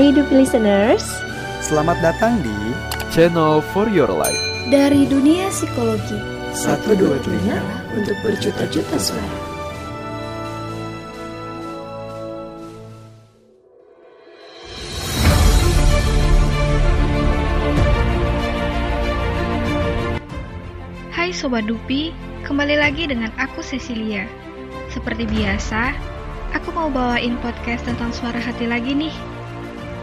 Hai Dupi Listeners Selamat datang di Channel for Your Life Dari dunia psikologi Satu dua telinga untuk berjuta-juta suara Hai Sobat Dupi, kembali lagi dengan aku Cecilia. Seperti biasa, aku mau bawain podcast tentang suara hati lagi nih.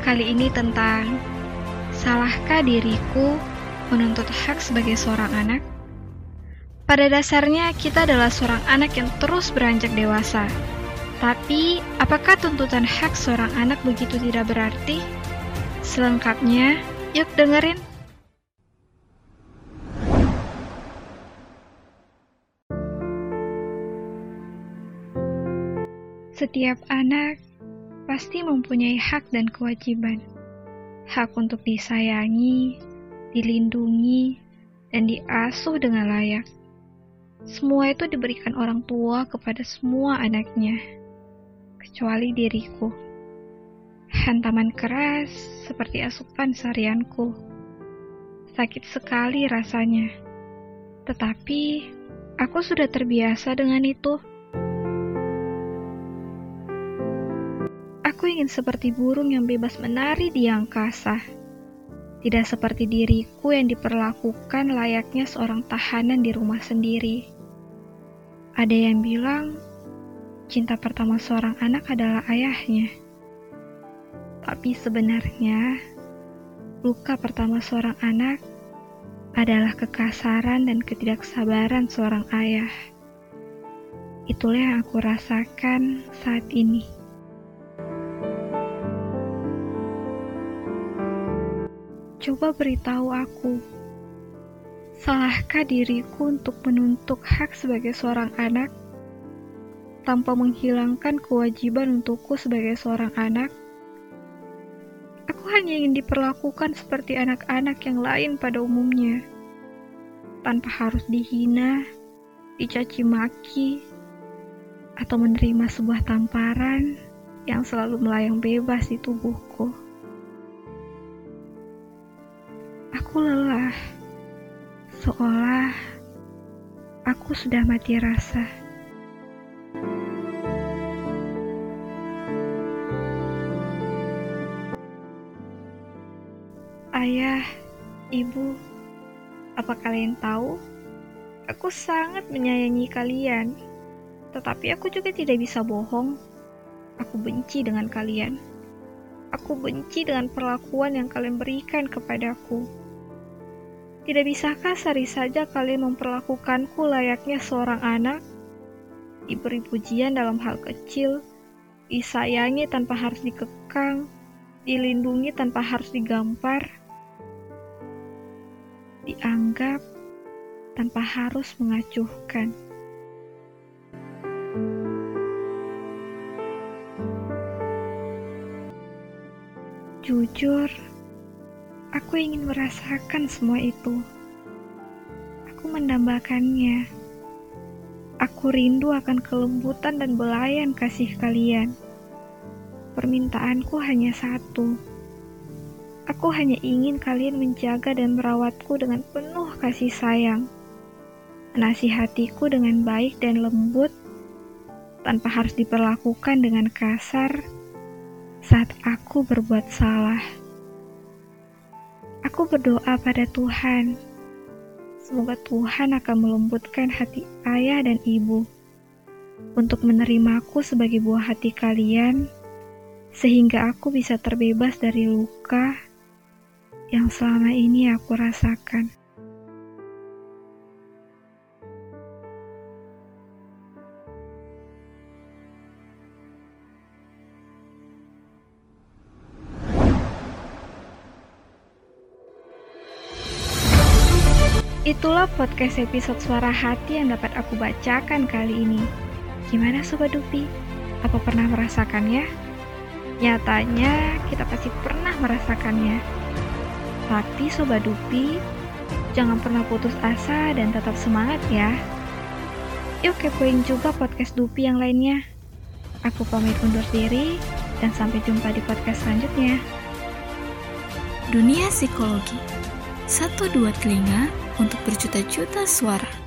Kali ini tentang Salahkah diriku menuntut hak sebagai seorang anak? Pada dasarnya kita adalah seorang anak yang terus beranjak dewasa. Tapi, apakah tuntutan hak seorang anak begitu tidak berarti? Selengkapnya, yuk dengerin. Setiap anak pasti mempunyai hak dan kewajiban. Hak untuk disayangi, dilindungi, dan diasuh dengan layak. Semua itu diberikan orang tua kepada semua anaknya, kecuali diriku. Hantaman keras seperti asupan sarianku. Sakit sekali rasanya. Tetapi, aku sudah terbiasa dengan itu. Aku ingin seperti burung yang bebas menari di angkasa. Tidak seperti diriku yang diperlakukan layaknya seorang tahanan di rumah sendiri. Ada yang bilang, cinta pertama seorang anak adalah ayahnya. Tapi sebenarnya, luka pertama seorang anak adalah kekasaran dan ketidaksabaran seorang ayah. Itulah yang aku rasakan saat ini. Coba beritahu aku, salahkah diriku untuk menuntut hak sebagai seorang anak tanpa menghilangkan kewajiban untukku sebagai seorang anak? Aku hanya ingin diperlakukan seperti anak-anak yang lain pada umumnya, tanpa harus dihina, dicaci maki, atau menerima sebuah tamparan yang selalu melayang bebas di tubuhku. Aku lelah, seolah aku sudah mati rasa. Ayah, ibu, apa kalian tahu? Aku sangat menyayangi kalian, tetapi aku juga tidak bisa bohong. Aku benci dengan kalian. Aku benci dengan perlakuan yang kalian berikan kepadaku. Tidak bisakah sehari saja kalian memperlakukanku layaknya seorang anak? Diberi pujian dalam hal kecil, disayangi tanpa harus dikekang, dilindungi tanpa harus digampar, dianggap tanpa harus mengacuhkan. Jujur, aku ingin merasakan semua itu. Aku mendambakannya. Aku rindu akan kelembutan dan belayan kasih kalian. Permintaanku hanya satu. Aku hanya ingin kalian menjaga dan merawatku dengan penuh kasih sayang. Menasihatiku dengan baik dan lembut, tanpa harus diperlakukan dengan kasar saat aku berbuat salah. Aku berdoa pada Tuhan. Semoga Tuhan akan melembutkan hati ayah dan ibu untuk menerimaku sebagai buah hati kalian, sehingga aku bisa terbebas dari luka yang selama ini aku rasakan. Itulah podcast episode Suara Hati yang dapat aku bacakan kali ini. Gimana Sobat Dupi? Apa pernah merasakannya? Nyatanya kita pasti pernah merasakannya. Tapi Sobat Dupi, jangan pernah putus asa dan tetap semangat ya. Yuk kepoin juga podcast Dupi yang lainnya. Aku pamit undur diri dan sampai jumpa di podcast selanjutnya. dunia psikologi. Satu dua telinga untuk berjuta-juta suara.